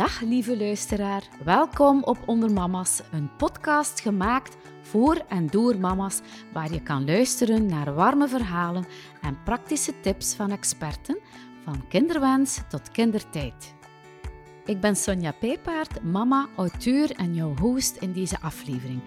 Dag lieve luisteraar, welkom op Onder Mama's, een podcast gemaakt voor en door mama's, waar je kan luisteren naar warme verhalen en praktische tips van experten, van kinderwens tot kindertijd. Ik ben Sonja Peepaard, mama, auteur en jouw host in deze aflevering.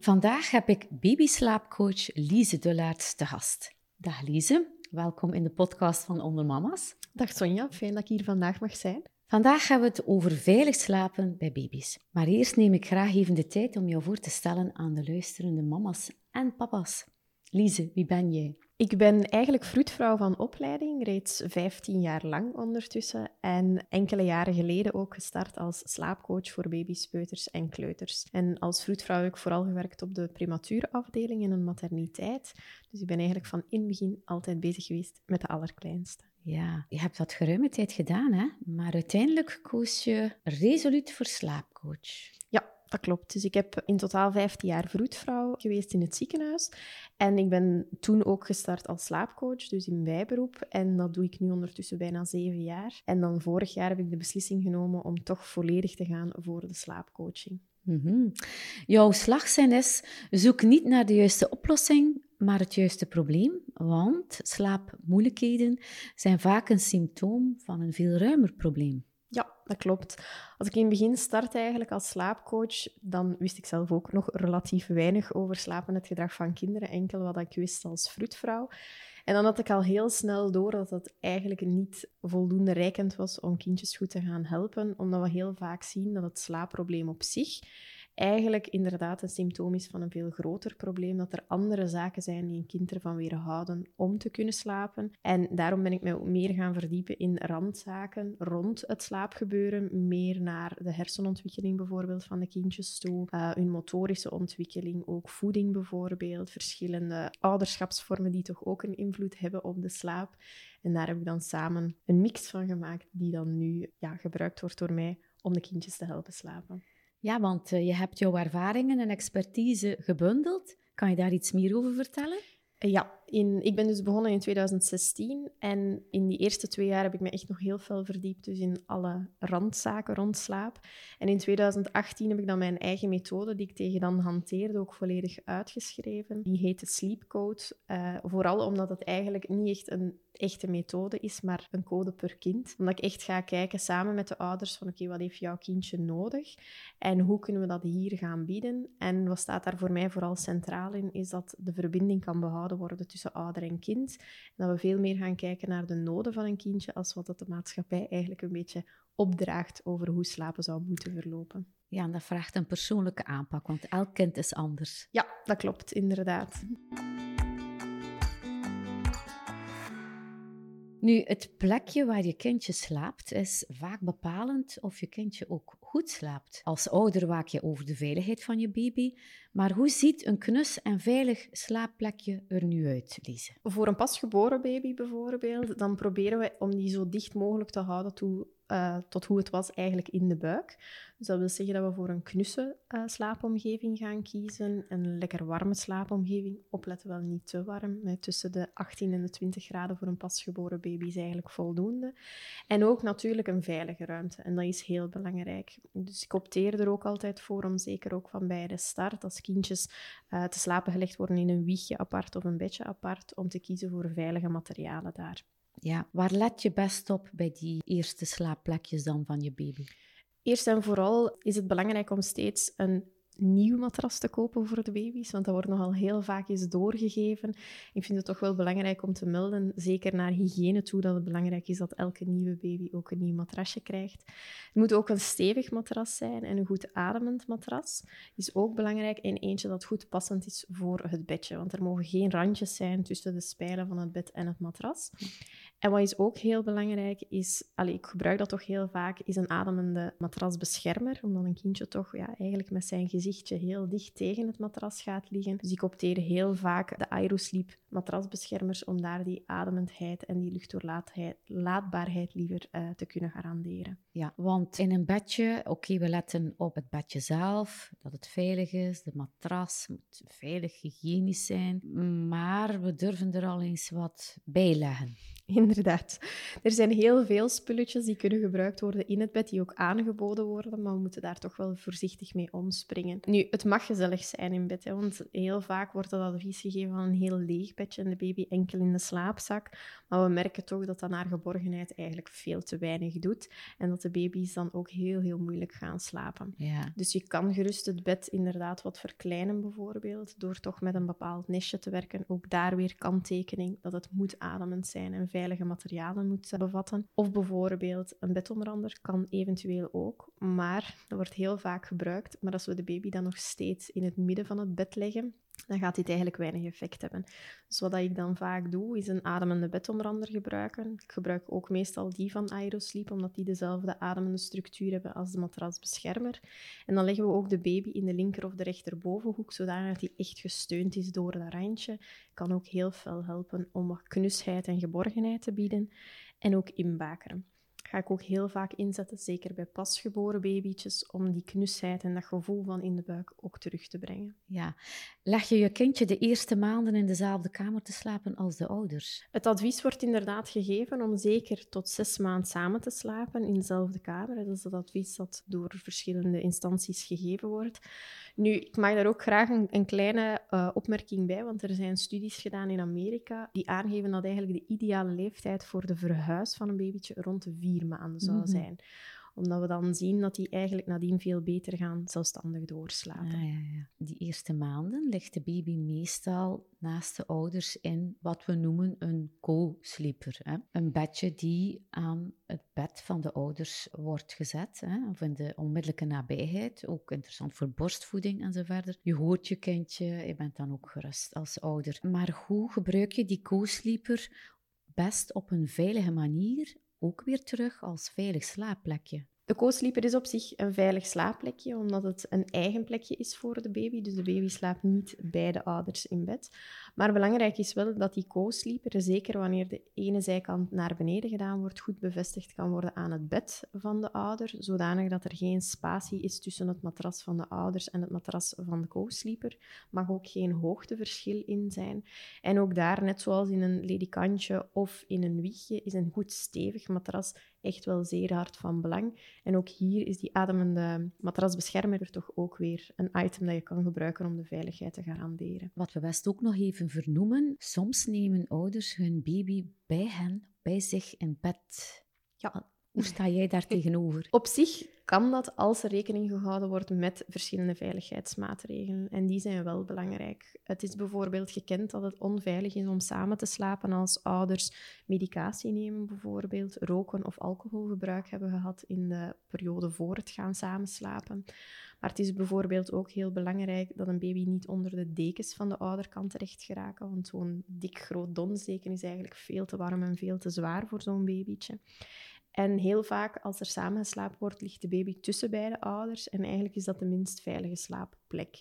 Vandaag heb ik babyslaapcoach Lise Dullaerts te gast. Dag Lise, welkom in de podcast van Onder Mama's. Dag Sonja, fijn dat ik hier vandaag mag zijn. Vandaag hebben we het over veilig slapen bij baby's. Maar eerst neem ik graag even de tijd om jou voor te stellen aan de luisterende mama's en papa's. Lise, wie ben jij? Ik ben eigenlijk vroedvrouw van opleiding, reeds 15 jaar lang ondertussen. En enkele jaren geleden ook gestart als slaapcoach voor baby's, peuters en kleuters. En als vroedvrouw heb ik vooral gewerkt op de prematuurafdeling in een materniteit. Dus ik ben eigenlijk van in het begin altijd bezig geweest met de allerkleinste. Ja, je hebt dat geruime tijd gedaan, hè? Maar uiteindelijk koos je resoluut voor slaapcoach. Ja, dat klopt. Dus ik heb in totaal 15 jaar vroedvrouw geweest in het ziekenhuis. En ik ben toen ook gestart als slaapcoach, dus in bijberoep. En dat doe ik nu ondertussen bijna zeven jaar. En dan vorig jaar heb ik de beslissing genomen om toch volledig te gaan voor de slaapcoaching. Mm Jouw slagzin is: zoek niet naar de juiste oplossing, maar het juiste probleem. Want slaapmoeilijkheden zijn vaak een symptoom van een veel ruimer probleem. Ja, dat klopt. Als ik in het begin startte eigenlijk als slaapcoach, dan wist ik zelf ook nog relatief weinig over slapen en het gedrag van kinderen. Enkel wat ik wist als vroedvrouw. En dan had ik al heel snel door dat het eigenlijk niet voldoende rijkend was om kindjes goed te gaan helpen, omdat we heel vaak zien dat het slaapprobleem op zich eigenlijk inderdaad een symptoom is van een veel groter probleem, dat er andere zaken zijn die een kind ervan weerhouden om te kunnen slapen. En daarom ben ik mij ook meer gaan verdiepen in randzaken rond het slaapgebeuren, meer naar de hersenontwikkeling bijvoorbeeld van de kindjes toe, uh, hun motorische ontwikkeling, ook voeding bijvoorbeeld, verschillende ouderschapsvormen die toch ook een invloed hebben op de slaap. En daar heb ik dan samen een mix van gemaakt die dan nu ja, gebruikt wordt door mij om de kindjes te helpen slapen. Ja, want eh, je hebt jouw ervaringen en expertise gebundeld. Kan je daar iets meer over vertellen? Ja, in, ik ben dus begonnen in 2016 en in die eerste twee jaar heb ik me echt nog heel veel verdiept dus in alle randzaken rond slaap. En in 2018 heb ik dan mijn eigen methode, die ik tegen dan hanteerde, ook volledig uitgeschreven. Die heette Sleep Code, uh, vooral omdat het eigenlijk niet echt een echte methode is, maar een code per kind. Omdat ik echt ga kijken samen met de ouders van oké, wat heeft jouw kindje nodig en hoe kunnen we dat hier gaan bieden. En wat staat daar voor mij vooral centraal in, is dat de verbinding kan behouden worden tussen ouder en kind. En dat we veel meer gaan kijken naar de noden van een kindje als wat dat de maatschappij eigenlijk een beetje opdraagt over hoe slapen zou moeten verlopen. Ja, en dat vraagt een persoonlijke aanpak, want elk kind is anders. Ja, dat klopt, inderdaad. Nu, het plekje waar je kindje slaapt is vaak bepalend of je kindje ook goed slaapt. Als ouder waak je over de veiligheid van je baby, maar hoe ziet een knus en veilig slaapplekje er nu uit, Lise? Voor een pasgeboren baby bijvoorbeeld, dan proberen we om die zo dicht mogelijk te houden toe, uh, tot hoe het was eigenlijk in de buik. Dus dat wil zeggen dat we voor een knusse uh, slaapomgeving gaan kiezen. Een lekker warme slaapomgeving. Opletten wel niet te warm. Tussen de 18 en de 20 graden voor een pasgeboren baby is eigenlijk voldoende. En ook natuurlijk een veilige ruimte. En dat is heel belangrijk. Dus ik opteer er ook altijd voor om zeker ook van bij de start, als kindjes uh, te slapen gelegd worden in een wiegje apart of een bedje apart, om te kiezen voor veilige materialen daar. Ja, waar let je best op bij die eerste slaapplekjes dan van je baby? Eerst en vooral is het belangrijk om steeds een nieuw matras te kopen voor de baby's, want dat wordt nogal heel vaak eens doorgegeven. Ik vind het toch wel belangrijk om te melden, zeker naar hygiëne toe, dat het belangrijk is dat elke nieuwe baby ook een nieuw matrasje krijgt. Het moet ook een stevig matras zijn en een goed ademend matras is ook belangrijk en eentje dat goed passend is voor het bedje, want er mogen geen randjes zijn tussen de spijlen van het bed en het matras. En wat is ook heel belangrijk is, allez, ik gebruik dat toch heel vaak, is een ademende matrasbeschermer, omdat een kindje toch ja, eigenlijk met zijn gezichtje heel dicht tegen het matras gaat liggen. Dus ik opteer heel vaak de Aerosleep matrasbeschermers om daar die ademendheid en die luchtdoorlaatbaarheid liever uh, te kunnen garanderen. Ja, want in een bedje, oké, we letten op het bedje zelf, dat het veilig is, de matras moet veilig hygiënisch zijn, maar we durven er al eens wat bij leggen. Inderdaad. Er zijn heel veel spulletjes die kunnen gebruikt worden in het bed, die ook aangeboden worden, maar we moeten daar toch wel voorzichtig mee omspringen. Nu, het mag gezellig zijn in bed, hè, want heel vaak wordt dat advies gegeven van een heel leeg bedje en de baby enkel in de slaapzak. Maar we merken toch dat dat naar geborgenheid eigenlijk veel te weinig doet en dat de baby's dan ook heel, heel moeilijk gaan slapen. Ja. Dus je kan gerust het bed inderdaad wat verkleinen bijvoorbeeld, door toch met een bepaald nestje te werken. Ook daar weer kanttekening dat het moet ademend zijn en veilige materialen moet bevatten. Of bijvoorbeeld een bedomrander kan eventueel ook, maar dat wordt heel vaak gebruikt. Maar als we de baby dan nog steeds in het midden van het bed leggen, dan gaat dit eigenlijk weinig effect hebben. Dus wat ik dan vaak doe, is een ademende bedomrander gebruiken. Ik gebruik ook meestal die van Aerosleep, omdat die dezelfde ademende structuur hebben als de matrasbeschermer. En dan leggen we ook de baby in de linker of de rechterbovenhoek, zodat hij echt gesteund is door dat randje. Kan ook heel veel helpen om wat knusheid en geborgenheid te bieden. En ook inbakeren ga ik ook heel vaak inzetten, zeker bij pasgeboren babytjes, om die knusheid en dat gevoel van in de buik ook terug te brengen. Ja. Leg je je kindje de eerste maanden in dezelfde kamer te slapen als de ouders? Het advies wordt inderdaad gegeven om zeker tot zes maanden samen te slapen in dezelfde kamer. Dat is het advies dat door verschillende instanties gegeven wordt. Nu, ik mag daar ook graag een, een kleine uh, opmerking bij, want er zijn studies gedaan in Amerika die aangeven dat eigenlijk de ideale leeftijd voor de verhuis van een babytje rond de vier maanden zou mhm. zijn omdat we dan zien dat die eigenlijk nadien veel beter gaan zelfstandig doorslapen. Ah, ja, ja. Die eerste maanden ligt de baby meestal naast de ouders in wat we noemen een co-sleeper. Een bedje die aan het bed van de ouders wordt gezet, hè? of in de onmiddellijke nabijheid. Ook interessant voor borstvoeding en zo verder. Je hoort je kindje, je bent dan ook gerust als ouder. Maar hoe gebruik je die co-sleeper best op een veilige manier ook weer terug als veilig slaapplekje. De co-sleeper is op zich een veilig slaapplekje, omdat het een eigen plekje is voor de baby. Dus de baby slaapt niet bij de ouders in bed. Maar belangrijk is wel dat die co-sleeper, zeker wanneer de ene zijkant naar beneden gedaan wordt, goed bevestigd kan worden aan het bed van de ouder, zodanig dat er geen spatie is tussen het matras van de ouders en het matras van de co-sleeper. Mag ook geen hoogteverschil in zijn. En ook daar, net zoals in een ledikantje of in een wiegje, is een goed stevig matras echt wel zeer hard van belang. En ook hier is die ademende matrasbeschermer toch ook weer een item dat je kan gebruiken om de veiligheid te garanderen. Wat we best ook nog even vernoemen, soms nemen ouders hun baby bij hen, bij zich in bed. Ja, hoe sta jij daar tegenover? Op zich kan dat als er rekening gehouden wordt met verschillende veiligheidsmaatregelen. En die zijn wel belangrijk. Het is bijvoorbeeld gekend dat het onveilig is om samen te slapen als ouders medicatie nemen, bijvoorbeeld roken of alcoholgebruik hebben gehad in de periode voor het gaan samenslapen. Maar het is bijvoorbeeld ook heel belangrijk dat een baby niet onder de dekens van de ouder kan terecht geraken, want zo'n dik groot donsdeken is eigenlijk veel te warm en veel te zwaar voor zo'n babytje. En heel vaak, als er samengeslapen wordt, ligt de baby tussen beide ouders. En eigenlijk is dat de minst veilige slaapplek.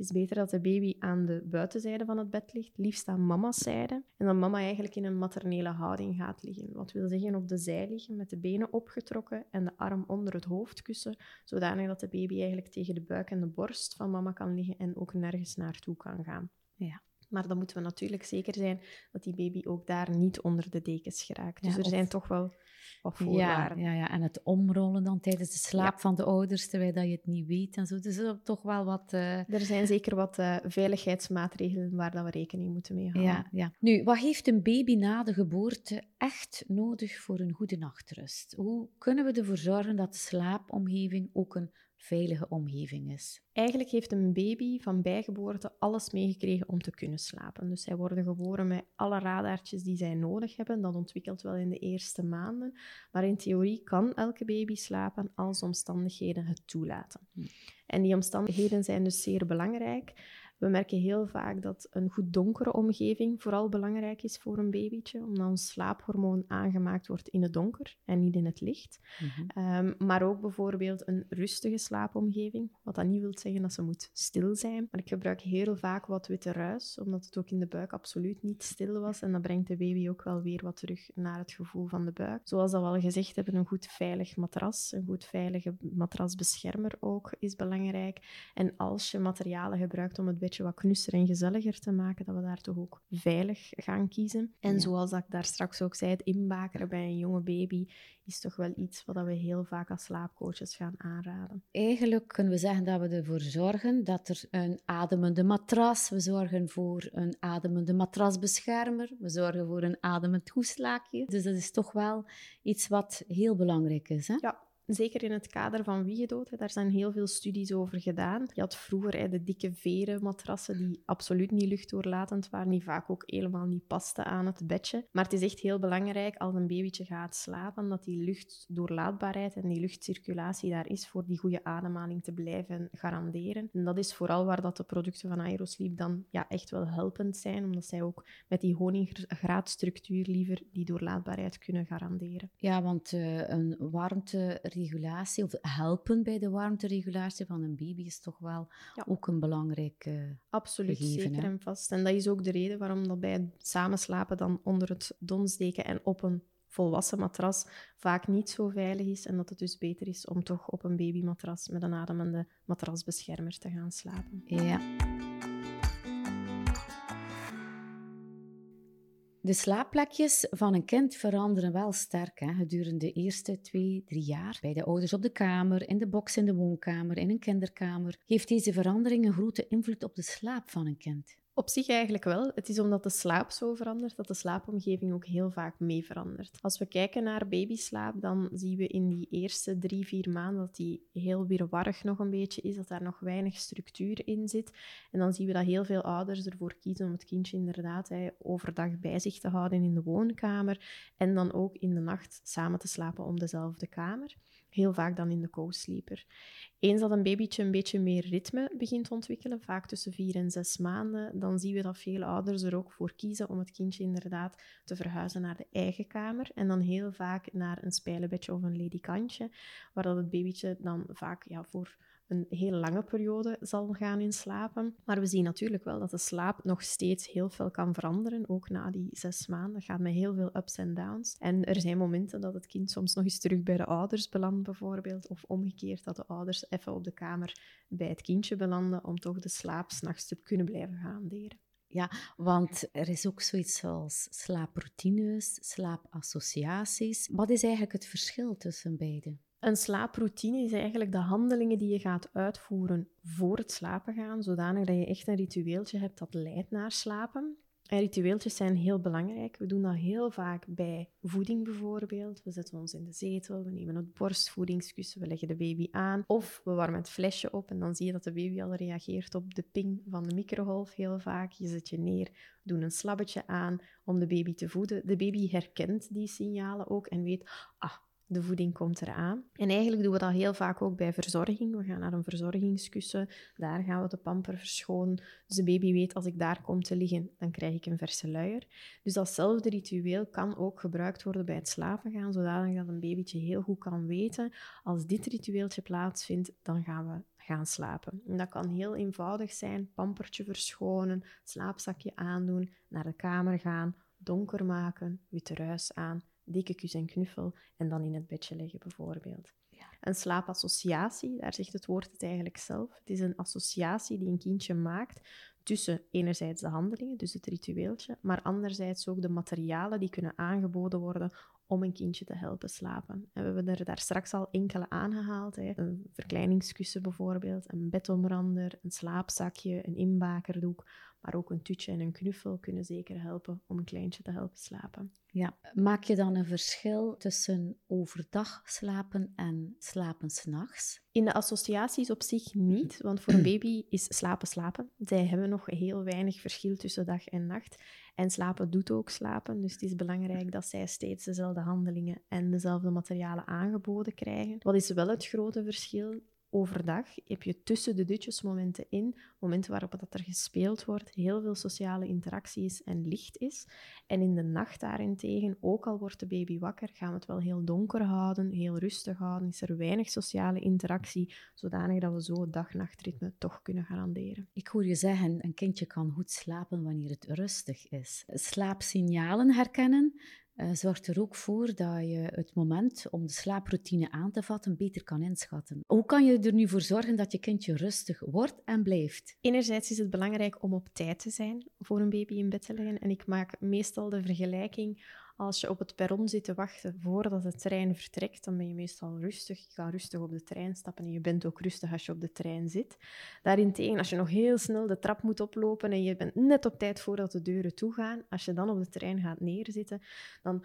Het is beter dat de baby aan de buitenzijde van het bed ligt, liefst aan mama's zijde. En dat mama eigenlijk in een maternele houding gaat liggen. Wat wil zeggen op de zij liggen, met de benen opgetrokken en de arm onder het hoofdkussen, zodanig dat de baby eigenlijk tegen de buik en de borst van mama kan liggen en ook nergens naartoe kan gaan. Ja. Maar dan moeten we natuurlijk zeker zijn dat die baby ook daar niet onder de dekens geraakt. Dus er zijn toch wel ja, ja, ja, en het omrollen dan tijdens de slaap van de ouders, terwijl dat je het niet weet en zo. Dus er is toch wel wat... Uh... Er zijn zeker wat uh, veiligheidsmaatregelen waar dat we rekening moeten mee houden. Ja, ja. Nu, wat heeft een baby na de geboorte echt nodig voor een goede nachtrust? Hoe kunnen we ervoor zorgen dat de slaapomgeving ook een veilige omgeving is. Eigenlijk heeft een baby van bijgeboorte alles meegekregen om te kunnen slapen. Dus zij worden geboren met alle radartjes die zij nodig hebben. Dat ontwikkelt wel in de eerste maanden. Maar in theorie kan elke baby slapen als omstandigheden het toelaten. Hm. En die omstandigheden zijn dus zeer belangrijk. We merken heel vaak dat een goed donkere omgeving vooral belangrijk is voor een babytje, omdat ons slaaphormoon aangemaakt wordt in het donker en niet in het licht. Mhm. Ehm, maar ook bijvoorbeeld een rustige slaapomgeving, wat dat niet wil zeggen dat ze moet stil zijn. Maar ik gebruik heel vaak wat witte ruis, omdat het ook in de buik absoluut niet stil was. En dat brengt de baby ook wel weer wat terug naar het gevoel van de buik. Zoals dat we al gezegd hebben, een goed veilig matras, een goed veilige matrasbeschermer ook is belangrijk. En als je materialen gebruikt om het wat knusser en gezelliger te maken, dat we daar toch ook veilig gaan kiezen. En zoals ik daar straks ook zei, het inbakeren bij een jonge baby is toch wel iets wat we heel vaak als slaapcoaches gaan aanraden. Eigenlijk kunnen we zeggen dat we ervoor zorgen dat er een ademende matras, we zorgen voor een ademende matrasbeschermer, we zorgen voor een ademend hoeslaakje. Dus dat is toch wel iets wat heel belangrijk is. Hè? Ja, Zeker in het kader van wiegedood, daar zijn heel veel studies over gedaan. Je had vroeger de dikke veren matrassen die absoluut niet luchtdoorlatend waren, die vaak ook helemaal niet pasten aan het bedje. Maar het is echt heel belangrijk als een babytje gaat slapen, dat die luchtdoorlaatbaarheid en die luchtcirculatie daar is voor die goede ademhaling te blijven garanderen. En dat is vooral waar dat de producten van Aerosleep dan ja, echt wel helpend zijn, omdat zij ook met die honinggraadstructuur liever die doorlaatbaarheid kunnen garanderen. Ja, want uh, een warmte regulatie of helpen bij de warmteregulatie van een baby is toch wel ook een belangrijk uh, Absoluut, gegeven, zeker en vast. En dat is ook de reden waarom dat bij het samenslapen dan onder het donsdeken en op een volwassen matras vaak niet zo veilig is en dat het dus beter is om toch op een babymatras met een ademende matrasbeschermer te gaan slapen. Ja. De slaapplekjes van een kind veranderen wel sterk hè, gedurende de eerste twee, drie jaar. Bij de ouders op de kamer, in de box in de woonkamer, in een kinderkamer. Heeft deze verandering een grote invloed op de slaap van een kind? Op zich eigenlijk wel. Het is omdat de slaap zo verandert, dat de slaapomgeving ook heel vaak mee verandert. Als we kijken naar babyslaap, dan zien we in die eerste drie, vier maanden dat die heel wirwarrig nog een beetje is, dat daar nog weinig structuur in zit. En dan zien we dat heel veel ouders ervoor kiezen om het kindje inderdaad overdag bij zich te houden in de woonkamer en dan ook in de nacht samen te slapen om dezelfde kamer. Heel vaak dan in de co-sleeper. Eens dat een babytje een beetje meer ritme begint te ontwikkelen, vaak tussen vier en zes maanden, dan zien we dat veel ouders er ook voor kiezen om het kindje inderdaad te verhuizen naar de eigen kamer. En dan heel vaak naar een spijlenbedje of een ledikantje, waar dat het babytje dan vaak ja, voor een hele lange periode zal gaan inslapen. Maar we zien natuurlijk wel dat de slaap nog steeds heel veel kan veranderen, ook na die zes maanden. Dat gaat met heel veel ups en downs. En er zijn momenten dat het kind soms nog eens terug bij de ouders belandt, bijvoorbeeld. Of omgekeerd, dat de ouders even op de kamer bij het kindje belanden om toch de slaap s'nachts te kunnen blijven garanderen. Ja, want er is ook zoiets als slaaproutines, slaapassociaties. Wat is eigenlijk het verschil tussen beide? Een slaaproutine is eigenlijk de handelingen die je gaat uitvoeren voor het slapen gaan, zodanig dat je echt een ritueeltje hebt dat leidt naar slapen. En ritueeltjes zijn heel belangrijk. We doen dat heel vaak bij voeding bijvoorbeeld. We zetten ons in de zetel, we nemen het borstvoedingskussen, we leggen de baby aan. Of we warmen het flesje op en dan zie je dat de baby al reageert op de ping van de microgolf heel vaak. Je zet je neer, doe een slabbetje aan om de baby te voeden. De baby herkent die signalen ook en weet, ah, de voeding komt eraan. En eigenlijk doen we dat heel vaak ook bij verzorging. We gaan naar een verzorgingskussen, daar gaan we de pamper verschonen. Dus de baby weet, als ik daar kom te liggen, dan krijg ik een verse luier. Dus datzelfde ritueel kan ook gebruikt worden bij het slapen gaan, zodat dat een babytje heel goed kan weten, als dit ritueeltje plaatsvindt, dan gaan we gaan slapen. En dat kan heel eenvoudig zijn, pampertje verschonen, slaapzakje aandoen, naar de kamer gaan, donker maken, witte ruis aan dikke kus en knuffel en dan in het bedje leggen bijvoorbeeld. Ja. Een slaapassociatie, daar zegt het woord het eigenlijk zelf. Het is een associatie die een kindje maakt tussen enerzijds de handelingen, dus het ritueeltje, maar anderzijds ook de materialen die kunnen aangeboden worden om een kindje te helpen slapen. En we hebben er daar straks al enkele aangehaald. Hè. Een verkleiningskussen bijvoorbeeld, een bedomrander, een slaapzakje, een inbakerdoek, maar ook een tutje en een knuffel kunnen zeker helpen om een kleintje te helpen slapen. Ja, maak je dan een verschil tussen overdag slapen en slapen s'nachts? In de associaties op zich niet, want voor een baby is slapen slapen. Zij hebben nog heel weinig verschil tussen dag en nacht. En slapen doet ook slapen, dus het is belangrijk dat zij steeds dezelfde handelingen en dezelfde materialen aangeboden krijgen. Wat is wel het grote verschil? Overdag heb je tussen de dutjes momenten in, momenten waarop dat er gespeeld wordt, heel veel sociale interactie is en licht is. En in de nacht daarentegen, ook al wordt de baby wakker, gaan we het wel heel donker houden, heel rustig houden, is er weinig sociale interactie, zodanig dat we zo dag-nachtritme toch kunnen garanderen. Ik hoor je zeggen, een kindje kan goed slapen wanneer het rustig is. Slaapsignalen herkennen, uh, zorgt er ook voor dat je het moment om de slaaproutine aan te vatten beter kan inschatten. Hoe kan je er nu voor zorgen dat je kindje rustig wordt en blijft? Enerzijds is het belangrijk om op tijd te zijn voor een baby in bed te leggen. En ik maak meestal de vergelijking als je op het perron zit te wachten voordat de trein vertrekt, dan ben je meestal rustig. Je kan rustig op de trein stappen en je bent ook rustig als je op de trein zit. Daarentegen, als je nog heel snel de trap moet oplopen en je bent net op tijd voordat de deuren toegaan, als je dan op de trein gaat neerzitten, dan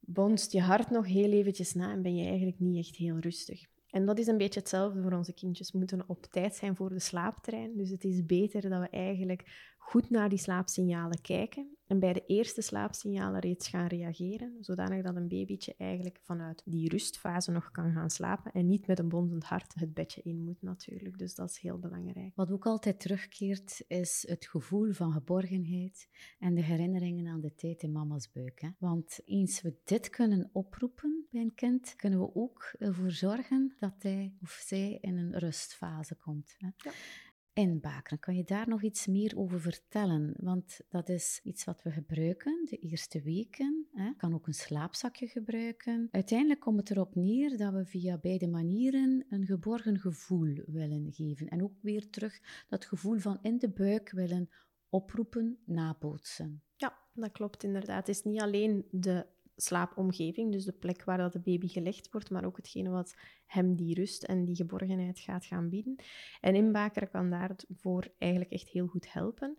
bonst je hart nog heel eventjes na en ben je eigenlijk niet echt heel rustig. En dat is een beetje hetzelfde voor onze kindjes. We moeten op tijd zijn voor de slaaptrein. Dus het is beter dat we eigenlijk goed naar die slaapsignalen kijken en bij de eerste slaapsignalen reeds gaan reageren, zodanig dat een babytje eigenlijk vanuit die rustfase nog kan gaan slapen en niet met een bondend hart het bedje in moet natuurlijk. Dus dat is heel belangrijk. Wat ook altijd terugkeert, is het gevoel van geborgenheid en de herinneringen aan de tijd in mama's buik. Hè? Want eens we dit kunnen oproepen bij een kind, kunnen we ook ervoor zorgen dat hij of zij in een rustfase komt. Hè? Ja inbakeren. Kan je daar nog iets meer over vertellen? Want dat is iets wat we gebruiken de eerste weken. Hè. Kan ook een slaapzakje gebruiken. Uiteindelijk komt het erop neer dat we via beide manieren een geborgen gevoel willen geven. En ook weer terug dat gevoel van in de buik willen oproepen, nabootsen. Ja, dat klopt inderdaad. Het is niet alleen de slaapomgeving, dus de plek waar dat de baby gelegd wordt, maar ook hetgene wat hem die rust en die geborgenheid gaat gaan bieden. En inbakeren kan daarvoor eigenlijk echt heel goed helpen.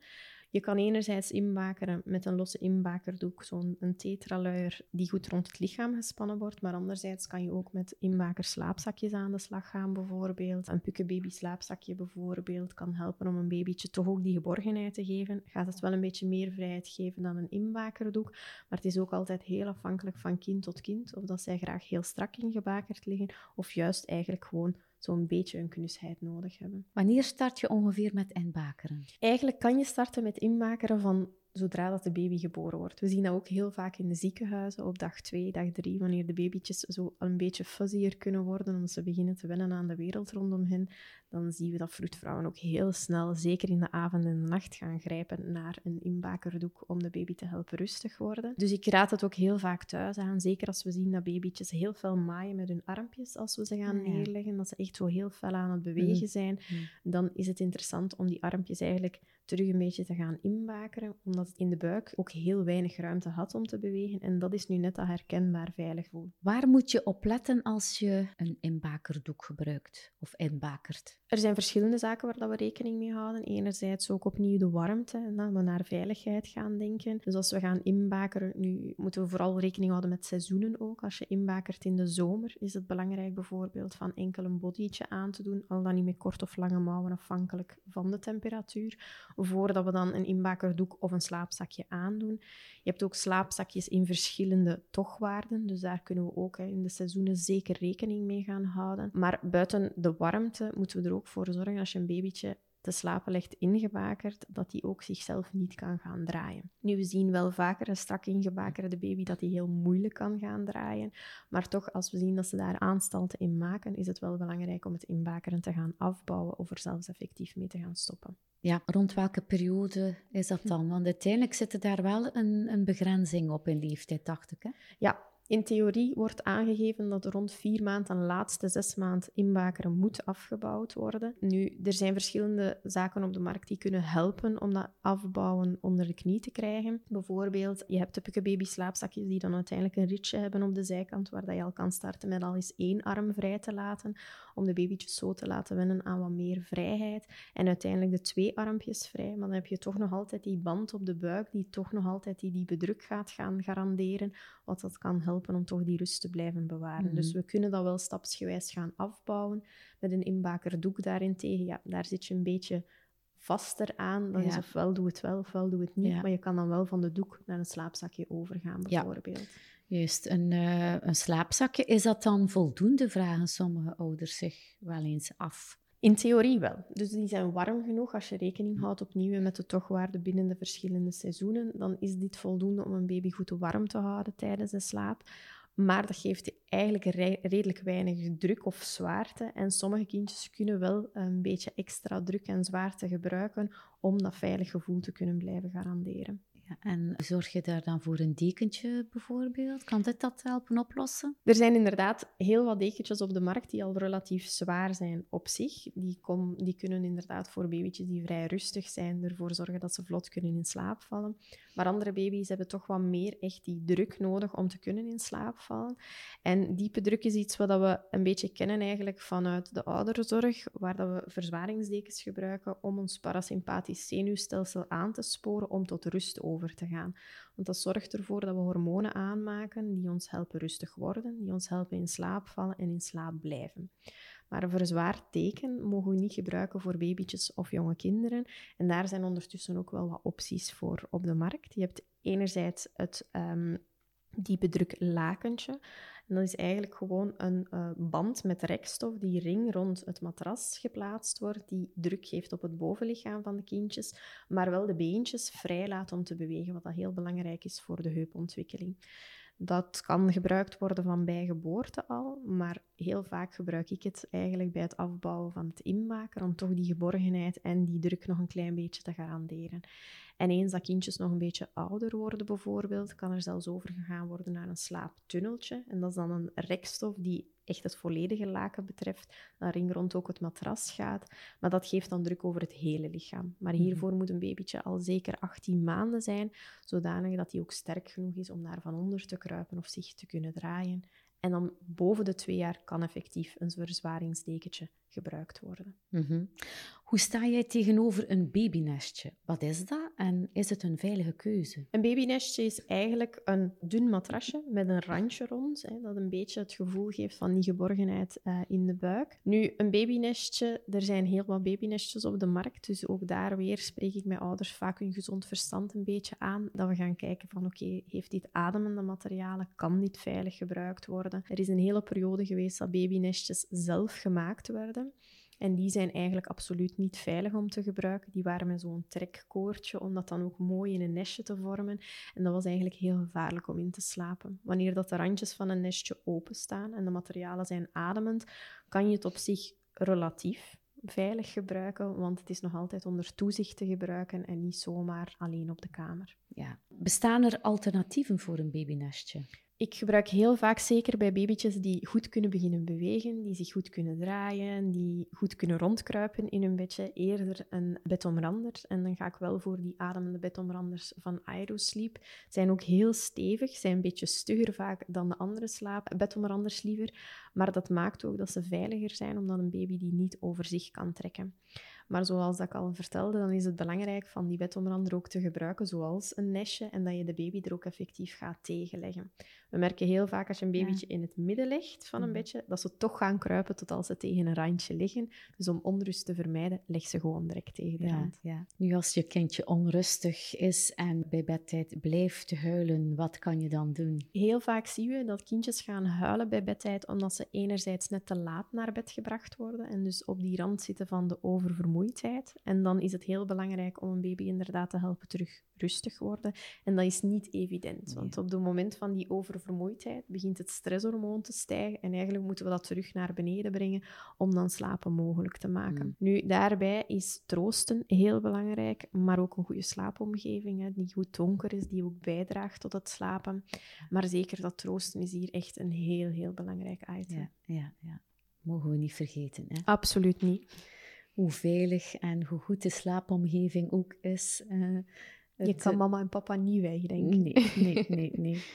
Je kan enerzijds inbakeren met een losse inbakerdoek, zo'n tetraluier die goed rond het lichaam gespannen wordt, maar anderzijds kan je ook met inbaker slaapzakjes aan de slag gaan bijvoorbeeld. Een pukkenbaby slaapzakje bijvoorbeeld kan helpen om een babytje toch ook die geborgenheid te geven. Gaat het wel een beetje meer vrijheid geven dan een inbakerdoek, maar het is ook altijd heel afhankelijk van kind tot kind, of dat zij graag heel strak ingebakerd liggen, of juist eigenlijk gewoon zo'n beetje een knusheid nodig hebben. Wanneer start je ongeveer met inbakeren? Eigenlijk kan je starten met inbakeren van zodra dat de baby geboren wordt. We zien dat ook heel vaak in de ziekenhuizen op dag 2, dag 3, wanneer de babytjes zo een beetje fuzzier kunnen worden, omdat ze beginnen te wennen aan de wereld rondom hen, dan zien we dat vroedvrouwen ook heel snel, zeker in de avond en de nacht, gaan grijpen naar een inbakerdoek om de baby te helpen rustig worden. Dus ik raad het ook heel vaak thuis aan, zeker als we zien dat babytjes heel veel maaien met hun armpjes als we ze gaan neerleggen, dat ze echt zo heel fel aan het bewegen mm. zijn, mm. dan is het interessant om die armpjes eigenlijk terug een beetje te gaan inbakeren, omdat het in de buik ook heel weinig ruimte had om te bewegen. En dat is nu net dat herkenbaar veilig voelen. Waar moet je op letten als je een inbakerdoek gebruikt of inbakert? Er zijn verschillende zaken waar dat we rekening mee houden. Enerzijds ook opnieuw de warmte, dat we naar veiligheid gaan denken. Dus als we gaan inbakeren, nu moeten we vooral rekening houden met seizoenen ook. Als je inbakert in de zomer, is het belangrijk bijvoorbeeld van enkel een bodytje aan te doen, al dan niet met kort of lange mouwen, afhankelijk van de temperatuur, voordat we dan een inbakerdoek of een slaapzakje aandoen. Je hebt ook slaapzakjes in verschillende tochtwaarden, dus daar kunnen we ook in de seizoenen zeker rekening mee gaan houden. Maar buiten de warmte moeten we er ook voor zorgen als je een babytje te slapen legt ingebakerd, dat die ook zichzelf niet kan gaan draaien. Nu, we zien wel vaker een strak ingebakerde baby dat die heel moeilijk kan gaan draaien, maar toch, als we zien dat ze daar aanstalten in maken, is het wel belangrijk om het inbakeren te gaan afbouwen of er zelfs effectief mee te gaan stoppen. Ja, rond welke periode is dat dan? Want uiteindelijk zit er daar wel een, een begrenzing op in leeftijd, dacht ik. Hè? Ja, in theorie wordt aangegeven dat rond vier maanden en laatste zes maand inbakeren moet afgebouwd worden. Nu, er zijn verschillende zaken op de markt die kunnen helpen om dat afbouwen onder de knie te krijgen. Bijvoorbeeld, je hebt typische baby slaapzakjes die dan uiteindelijk een ritje hebben op de zijkant, waar dat je al kan starten met al eens één arm vrij te laten, om de babytjes zo te laten wennen aan wat meer vrijheid. En uiteindelijk de twee armpjes vrij, maar dan heb je toch nog altijd die band op de buik, die toch nog altijd die, die bedruk gaat gaan garanderen, wat dat kan helpen om toch die rust te blijven bewaren. Dus mhm. we kunnen dat wel stapsgewijs gaan afbouwen. Met een inbakerdoek daarentegen, ja, daar zit je een beetje vaster aan. Dan is ofwel doe het wel, ofwel doe het niet. Maar je kan dan wel van de doek naar een slaapzakje overgaan, bijvoorbeeld. Juist, een, uh, een slaapzakje, is dat dan voldoende? Vragen sommige ouders zich wel eens af. In theorie wel. Dus die zijn warm genoeg. Als je rekening houdt opnieuw met de tochtwaarde binnen de verschillende seizoenen, dan is dit voldoende om een baby goed warm te houden tijdens de slaap. Maar dat geeft eigenlijk redelijk weinig druk of zwaarte. En sommige kindjes kunnen wel een beetje extra druk en zwaarte gebruiken om dat veilig gevoel te kunnen blijven garanderen. En zorg je daar dan voor een dekentje bijvoorbeeld? Kan dit dat helpen oplossen? Er zijn inderdaad heel wat dekentjes op de markt die al relatief zwaar zijn op zich. Die, kom, die kunnen inderdaad voor babytjes die vrij rustig zijn ervoor zorgen dat ze vlot kunnen in slaap vallen. Maar andere baby's hebben toch wat meer echt die druk nodig om te kunnen in slaap vallen. En diepe druk is iets wat we een beetje kennen eigenlijk vanuit de ouderenzorg, waar dat we verzwaringsdekens gebruiken om ons parasympathisch zenuwstelsel aan te sporen om tot rust over te gaan. Want dat zorgt ervoor dat we hormonen aanmaken die ons helpen rustig worden, die ons helpen in slaap vallen en in slaap blijven. Maar een verzwaard teken mogen we niet gebruiken voor babytjes of jonge kinderen. En daar zijn ondertussen ook wel wat opties voor op de markt. Je hebt enerzijds het um, diepe druk lakentje. Dat is eigenlijk gewoon een uh, band met rekstof die ring rond het matras geplaatst wordt, die druk geeft op het bovenlichaam van de kindjes, maar wel de beentjes vrij laat om te bewegen, wat dat heel belangrijk is voor de heupontwikkeling. Dat kan gebruikt worden van bij geboorte al, maar heel vaak gebruik ik het eigenlijk bij het afbouwen van het inmaken, om toch die geborgenheid en die druk nog een klein beetje te garanderen. En eens dat kindjes nog een beetje ouder worden bijvoorbeeld, kan er zelfs overgegaan worden naar een slaaptunneltje. En dat is dan een rekstof die echt het volledige laken betreft, dat ring rond ook het matras gaat. Maar dat geeft dan druk over het hele lichaam. Maar mhm. hiervoor moet een babytje al zeker 18 maanden zijn, zodanig dat hij ook sterk genoeg is om daar van onder te kruipen of zich te kunnen draaien. En dan boven de twee jaar kan effectief een verzwaringsdekentje gebruikt worden. Mhm. Hoe sta jij tegenover een babynestje? Wat is dat en is het een veilige keuze? Een babynestje is eigenlijk een dun matrasje met een randje rond, hè, dat een beetje het gevoel geeft van die geborgenheid uh, in de buik. Nu, een babynestje, er zijn heel wat babynestjes op de markt, dus ook daar weer spreek ik met ouders vaak hun gezond verstand een beetje aan, dat we gaan kijken van oké, heeft dit ademende materialen, kan dit veilig gebruikt worden? Er is een hele periode geweest dat babynestjes zelf gemaakt werden. En die zijn eigenlijk absoluut niet veilig om te gebruiken. Die waren met zo'n trekkoordje om dat dan ook mooi in een nestje te vormen. En dat was eigenlijk heel gevaarlijk om in te slapen. Wanneer dat de randjes van een nestje openstaan en de materialen zijn ademend, kan je het op zich relatief veilig gebruiken, want het is nog altijd onder toezicht te gebruiken en niet zomaar alleen op de kamer. Ja. Bestaan er alternatieven voor een babynestje? Ik gebruik heel vaak, zeker bij babytjes die goed kunnen beginnen bewegen, die zich goed kunnen draaien, die goed kunnen rondkruipen in hun bedje, eerder een bedomrander. En dan ga ik wel voor die ademende bedomranders van Aerosleep. Zijn ook heel stevig, zijn een beetje stugger vaak dan de andere slaap, bedomranders liever. Maar dat maakt ook dat ze veiliger zijn, omdat een baby die niet over zich kan trekken. Maar zoals dat ik al vertelde, dan is het belangrijk van die bedomrander ook te gebruiken zoals een nestje en dat je de baby er ook effectief gaat tegenleggen. We merken heel vaak als je een babytje in het midden legt van een mhm. bedje, dat ze toch gaan kruipen tot als ze tegen een randje liggen. Dus om onrust te vermijden, leg ze gewoon direct tegen de rand. Ja. Nu als je kindje onrustig is en bij bedtijd blijft huilen, wat kan je dan doen? Heel vaak zien we dat kindjes gaan huilen bij bedtijd omdat ze enerzijds net te laat naar bed gebracht worden en dus op die rand zitten van de oververmoeidheid. En dan is het heel belangrijk om een baby inderdaad te helpen terug rustig worden. En dat is niet evident, want op het moment van die oververmoeidheid begint het stresshormoon te stijgen en eigenlijk moeten we dat terug naar beneden brengen om dan slapen mogelijk te maken. Mm. Nu, daarbij is troosten heel belangrijk, maar ook een goede slaapomgeving, hè, die goed donker is, die ook bijdraagt tot het slapen. Maar zeker dat troosten is hier echt een heel, heel belangrijk item. Ja, ja, ja. Mogen we niet vergeten. Hè? Absoluut niet. Hoe veilig en hoe goed de slaapomgeving ook is. Uh, je kan mama en papa niet wegdenken. Nee, nee, nee, nee.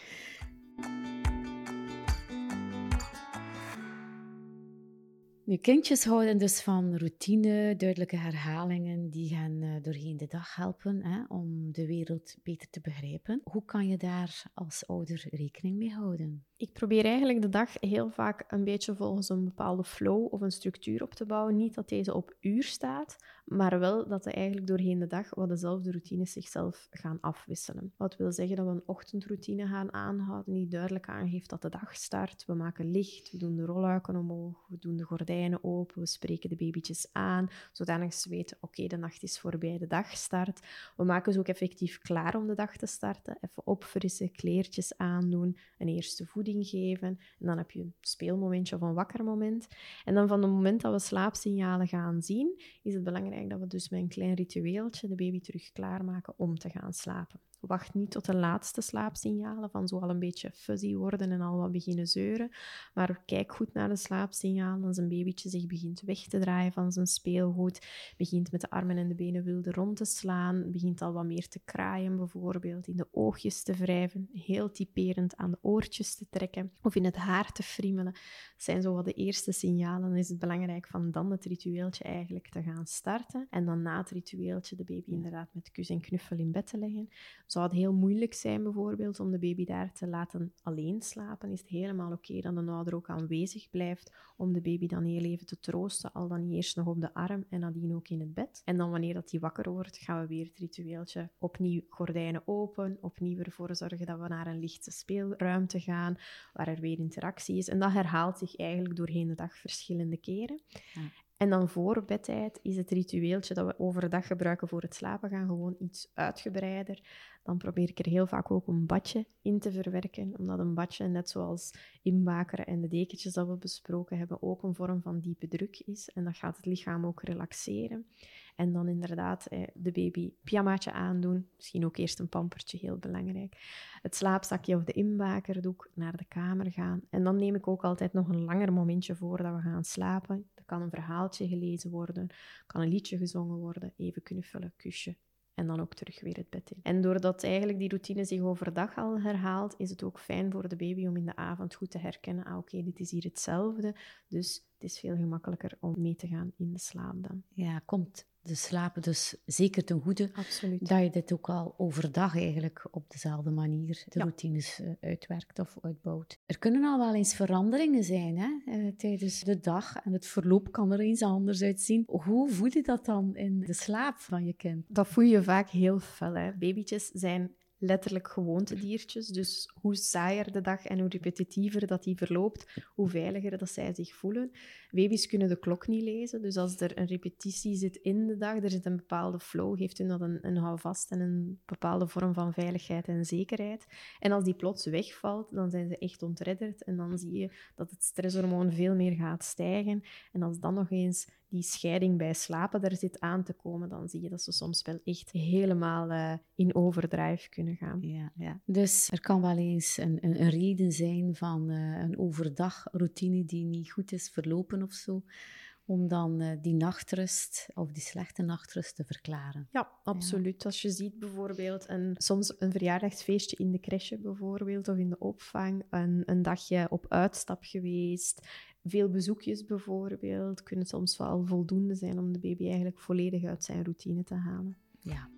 Nu, kindjes houden dus van routine, duidelijke herhalingen, die gaan uh, doorheen de dag helpen hè, om de wereld beter te begrijpen. Hoe kan je daar als ouder rekening mee houden? Ik probeer eigenlijk de dag heel vaak een beetje volgens een bepaalde flow of een structuur op te bouwen. Niet dat deze op uur staat, maar wel dat er eigenlijk doorheen de dag wat dezelfde routines zichzelf gaan afwisselen. Wat wil zeggen dat we een ochtendroutine gaan aanhouden die duidelijk aangeeft dat de dag start. We maken licht, we doen de rolluiken omhoog, we doen de gordijnen open, we spreken de babytjes aan, zodanig ze weten, oké, de nacht is voorbij, de dag start. We maken ze ook effectief klaar om de dag te starten. Even opfrissen, kleertjes aandoen, een eerste voeding geven. En dan heb je een speelmomentje of een wakker moment. En dan van het moment dat we slaapsignalen gaan zien, is het belangrijk dat we dus met een klein ritueeltje de baby terug klaarmaken om te gaan slapen. Wacht niet tot de laatste slaapsignalen van zo al een beetje fuzzy worden en al wat beginnen zeuren. Maar kijk goed naar de slaapsignalen. Als een babytje zich begint weg te draaien van zijn speelgoed, begint met de armen en de benen wilde rond te slaan, begint al wat meer te kraaien bijvoorbeeld, in de oogjes te wrijven, heel typerend aan de oortjes te trekken of in het haar te friemelen. Dat zijn zo wat de eerste signalen. Dan is het belangrijk van dan het ritueeltje eigenlijk te gaan starten. En dan na het ritueeltje de baby inderdaad met kus en knuffel in bed te leggen zou het heel moeilijk zijn bijvoorbeeld om de baby daar te laten alleen slapen, is het helemaal oké dat de ouder ook aanwezig blijft om de baby dan heel even te troosten, al dan eerst nog op de arm en nadien ook in het bed. En dan wanneer dat die wakker wordt, gaan we weer het ritueeltje opnieuw gordijnen open, opnieuw ervoor zorgen dat we naar een lichte speelruimte gaan, waar er weer interactie is. En dat herhaalt zich eigenlijk doorheen de dag verschillende keren. En dan voor bedtijd is het ritueeltje dat we overdag gebruiken voor het slapen gaan gewoon iets uitgebreider. Dan probeer ik er heel vaak ook een badje in te verwerken, omdat een badje, net zoals inbakeren en de dekentjes dat we besproken hebben, ook een vorm van diepe druk is. En dat gaat het lichaam ook relaxeren. En dan inderdaad de baby pyjamaatje aandoen. Misschien ook eerst een pampertje, heel belangrijk. Het slaapzakje of de inbakerdoek naar de kamer gaan. En dan neem ik ook altijd nog een langer momentje voor dat we gaan slapen. Kan een verhaaltje gelezen worden, kan een liedje gezongen worden, even knuffelen, kusje, en dan ook terug weer het bed in. En doordat eigenlijk die routine zich overdag al herhaalt, is het ook fijn voor de baby om in de avond goed te herkennen, ah oké, dit is hier hetzelfde, dus is veel gemakkelijker om mee te gaan in de slaap dan. Ja, komt de slapen dus zeker ten goede. Absoluut. Dat je dit ook al overdag eigenlijk op dezelfde manier de routines uh, uitwerkt of uitbouwt. Er kunnen al wel eens veranderingen zijn hè, uh, tijdens de dag en het verloop kan er eens anders uitzien. Hoe voed je dat dan in de slaap van je kind? Dat voel je vaak heel fel. Hè. Babytjes zijn letterlijk gewoontediertjes. Dus hoe saaier de dag en hoe repetitiever dat die verloopt, hoe veiliger dat zij zich voelen. Baby's kunnen de klok niet lezen, dus als er een repetitie zit in de dag, er zit een bepaalde flow, geeft hun dat een, een houvast en een bepaalde vorm van veiligheid en zekerheid. En als die plots wegvalt, dan zijn ze echt ontredderd en dan zie je dat het stresshormoon veel meer gaat stijgen. En als dan nog eens die scheiding bij slapen er zit aan te komen, dan zie je dat ze soms wel echt helemaal uh, in overdrijf kunnen gaan. Ja, ja. Dus er kan wel eens een, een, een reden zijn van uh, een overdagroutine die niet goed is verlopen of zo om dan uh, die nachtrust of die slechte nachtrust te verklaren. Ja, absoluut. Als je ziet bijvoorbeeld een, soms een verjaardagsfeestje in de crèche bijvoorbeeld, of in de opvang, een, een dagje op uitstap geweest, veel bezoekjes bijvoorbeeld, kunnen soms wel voldoende zijn om de baby eigenlijk volledig uit zijn routine te halen. Ja.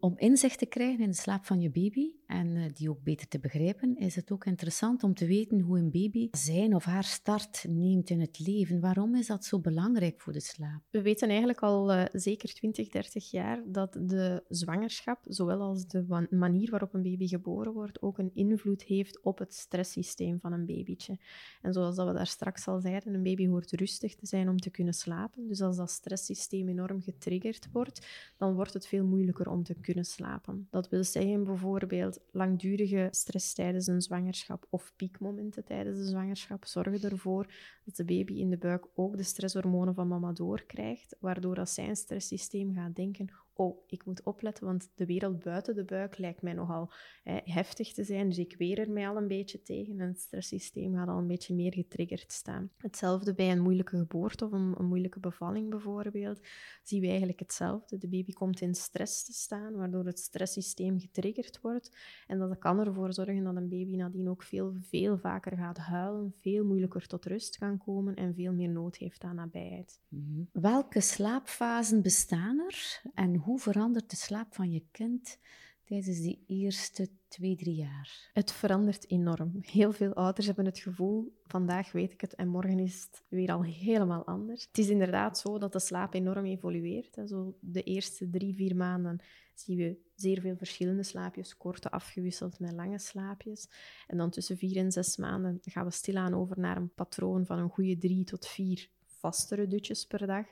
Om inzicht te krijgen in de slaap van je baby en eh, die ook beter te begrijpen, is het ook interessant om te weten hoe een baby zijn of haar start neemt in het leven. Waarom is dat zo belangrijk voor de slaap? We weten eigenlijk al uh, zeker 20, 30 jaar dat de zwangerschap, zowel als de manier waarop een baby geboren wordt, ook een invloed heeft op het stresssysteem van een babytje. En zoals dat we daar straks al zeiden, een baby hoort rustig te zijn om te kunnen slapen. Dus als dat stresssysteem enorm getriggerd wordt, dan wordt het veel moeilijker om te kunnen slapen. Dat wil zeggen bijvoorbeeld langdurige stress tijdens een zwangerschap of piekmomenten tijdens de zwangerschap zorgen ervoor dat de baby in de buik ook de stresshormonen van mama doorkrijgt, waardoor dat zijn stresssysteem gaat denken oh, ik moet opletten, want de wereld buiten de buik lijkt mij nogal hè, heftig te zijn. Dus ik weer er mij al een beetje tegen en het stresssysteem gaat al een beetje meer getriggerd staan. Hetzelfde bij een moeilijke geboorte of een, een moeilijke bevalling bijvoorbeeld, zien we eigenlijk hetzelfde. De baby komt in stress te staan, waardoor het stresssysteem getriggerd wordt. En dat kan ervoor zorgen dat een baby nadien ook veel, veel vaker gaat huilen, veel moeilijker tot rust kan komen en veel meer nood heeft aan nabijheid. Mhm. Welke slaapfasen bestaan er en hoe hoe verandert de slaap van je kind tijdens die eerste twee, drie jaar? Het verandert enorm. Heel veel ouders hebben het gevoel, vandaag weet ik het en morgen is het weer al helemaal anders. Het is inderdaad zo dat de slaap enorm evolueert. Zo de eerste drie, vier maanden zien we zeer veel verschillende slaapjes, korte afgewisseld met lange slaapjes. En dan tussen vier en zes maanden gaan we stilaan over naar een patroon van een goede drie tot vier vastere dutjes per dag.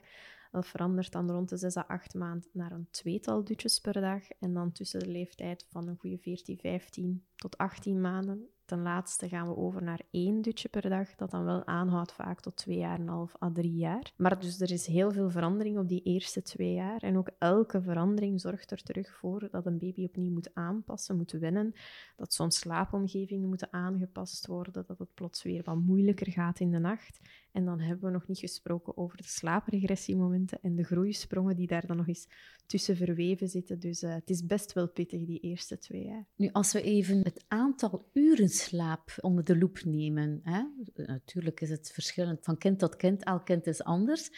Dat verandert dan rond de 6 à 8 maanden naar een tweetal dutjes per dag. En dan tussen de leeftijd van een goede 14, 15 tot 18 maanden ten laatste gaan we over naar één dutje per dag, dat dan wel aanhoudt vaak tot twee jaar en een half à drie jaar. Maar dus er is heel veel verandering op die eerste twee jaar. En ook elke verandering zorgt er terug voor dat een baby opnieuw moet aanpassen, moet wennen, dat soms slaapomgevingen moeten aangepast worden, dat het plots weer wat moeilijker gaat in de nacht. En dan hebben we nog niet gesproken over de slaapregressiemomenten en de groeisprongen die daar dan nog eens tussen verweven zitten. Dus uh, het is best wel pittig, die eerste twee jaar. Nu, als we even het aantal uren slaap onder de loep nemen. Hè? Natuurlijk is het verschillend van kind tot kind, elk kind is anders.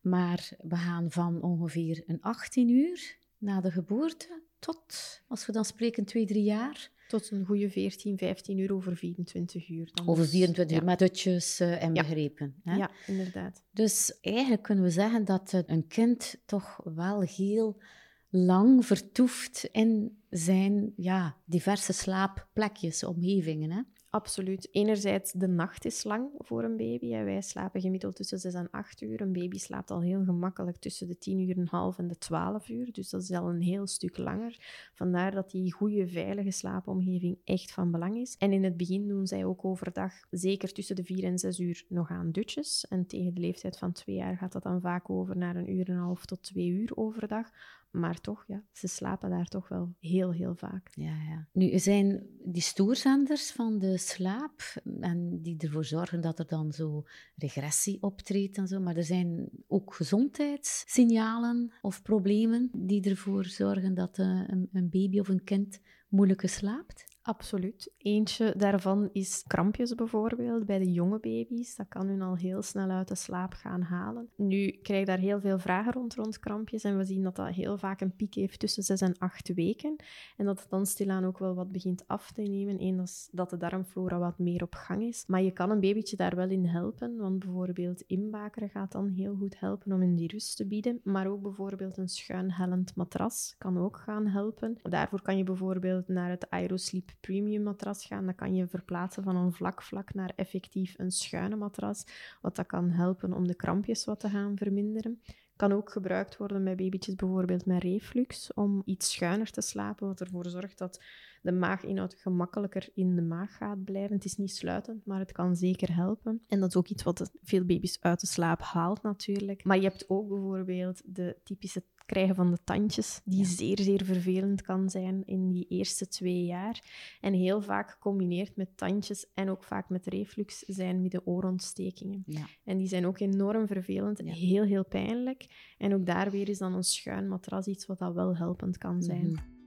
Maar we gaan van ongeveer een 18 uur na de geboorte tot, als we dan spreken, twee, drie jaar tot een goede 14, 15 uur over 24 uur. Dan over 24 dus, uur, met dutjes uh, en begrepen. Hè? Ja, inderdaad. Dus eigenlijk kunnen we zeggen dat een kind toch wel heel lang vertoeft in zijn ja, diverse slaapplekjes, omgevingen. Hè? Absoluut. Enerzijds, de nacht is lang voor een baby. Wij slapen gemiddeld tussen 6 en 8 uur. Een baby slaapt al heel gemakkelijk tussen de 10 uur en half en de 12 uur. Dus dat is al een heel stuk langer. Vandaar dat die goede, veilige slaapomgeving echt van belang is. En in het begin doen zij ook overdag, zeker tussen de 4 en 6 uur, nog aan dutjes. En tegen de leeftijd van 2 jaar gaat dat dan vaak over naar een uur en een half tot 2 uur overdag. Maar toch, ja, ze slapen daar toch wel heel, heel vaak. Ja, ja. Nu, zijn die stoorzenders van de slaap en die ervoor zorgen dat er dan zo regressie optreedt en zo. Maar er zijn ook gezondheidssignalen of problemen die ervoor zorgen dat eh, een, een baby of een kind moeilijker slaapt. Absoluut. Eentje daarvan is krampjes bijvoorbeeld bij de jonge baby's. Dat kan hun al heel snel uit de slaap gaan halen. Nu krijg ik daar heel veel vragen rond, rond krampjes. En we zien dat dat heel vaak een piek heeft tussen 6 en 8 weken. En dat het dan stilaan ook wel wat begint af te nemen. Eén, dat de darmflora wat meer op gang is. Maar je kan een babytje daar wel in helpen. Want bijvoorbeeld inbakeren gaat dan heel goed helpen om in die rust te bieden. Maar ook bijvoorbeeld een schuinhellend matras kan ook gaan helpen. Daarvoor kan je bijvoorbeeld naar het Aerosleep premium matras gaan, dan kan je verplaatsen van een vlak vlak naar effectief een schuine matras, wat dat kan helpen om de krampjes wat te gaan verminderen. Kan ook gebruikt worden bij babytjes bijvoorbeeld met reflux, om iets schuiner te slapen, wat ervoor zorgt dat de maaginhoud gemakkelijker in de maag gaat blijven. Het is niet sluitend, maar het kan zeker helpen. En dat is ook iets wat veel baby's uit de slaap haalt natuurlijk. Maar je hebt ook bijvoorbeeld de typische krijgen van de tandjes, die zeer, zeer vervelend kan zijn in die eerste twee jaar. En heel vaak gecombineerd met tandjes en ook vaak met reflux zijn midden-oorontstekingen. Ja. En die zijn ook enorm vervelend, en heel, heel pijnlijk. En ook daar weer is dan een schuin matras iets wat dat wel helpend kan zijn. Mhm.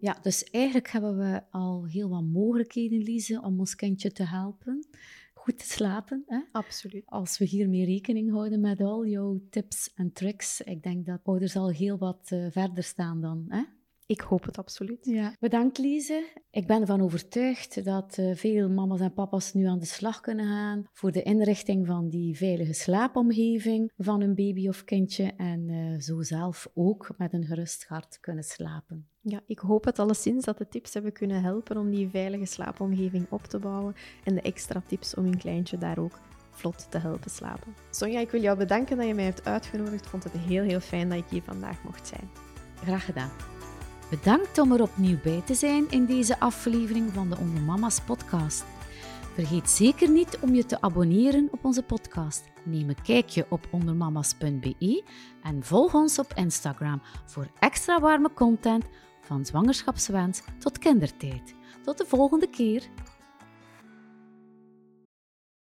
Ja, dus eigenlijk hebben we al heel wat mogelijkheden, Lise, om ons kindje te helpen goed te slapen. Hè? Absoluut. Als we hiermee rekening houden met al jouw tips en tricks, ik denk dat ouders al heel wat uh, verder staan dan. Hè? Ik hoop het absoluut. Ja. Bedankt, Lise. Ik ben ervan overtuigd dat uh, veel mama's en papa's nu aan de slag kunnen gaan voor de inrichting van die veilige slaapomgeving van hun baby of kindje en uh, zo zelf ook met een gerust hart kunnen slapen. Ja, ik hoop het alleszins dat de tips hebben kunnen helpen om die veilige slaapomgeving op te bouwen en de extra tips om hun kleintje daar ook vlot te helpen slapen. Sonja, ik wil jou bedanken dat je mij hebt uitgenodigd. Ik vond het heel, heel fijn dat ik hier vandaag mocht zijn. Graag gedaan. Bedankt om er opnieuw bij te zijn in deze aflevering van de Onder Mama's podcast. Vergeet zeker niet om je te abonneren op onze podcast. Neem een kijkje op ondermamas.be en volg ons op Instagram voor extra warme content van zwangerschapswens tot kindertijd. Tot de volgende keer.